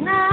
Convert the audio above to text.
Yesus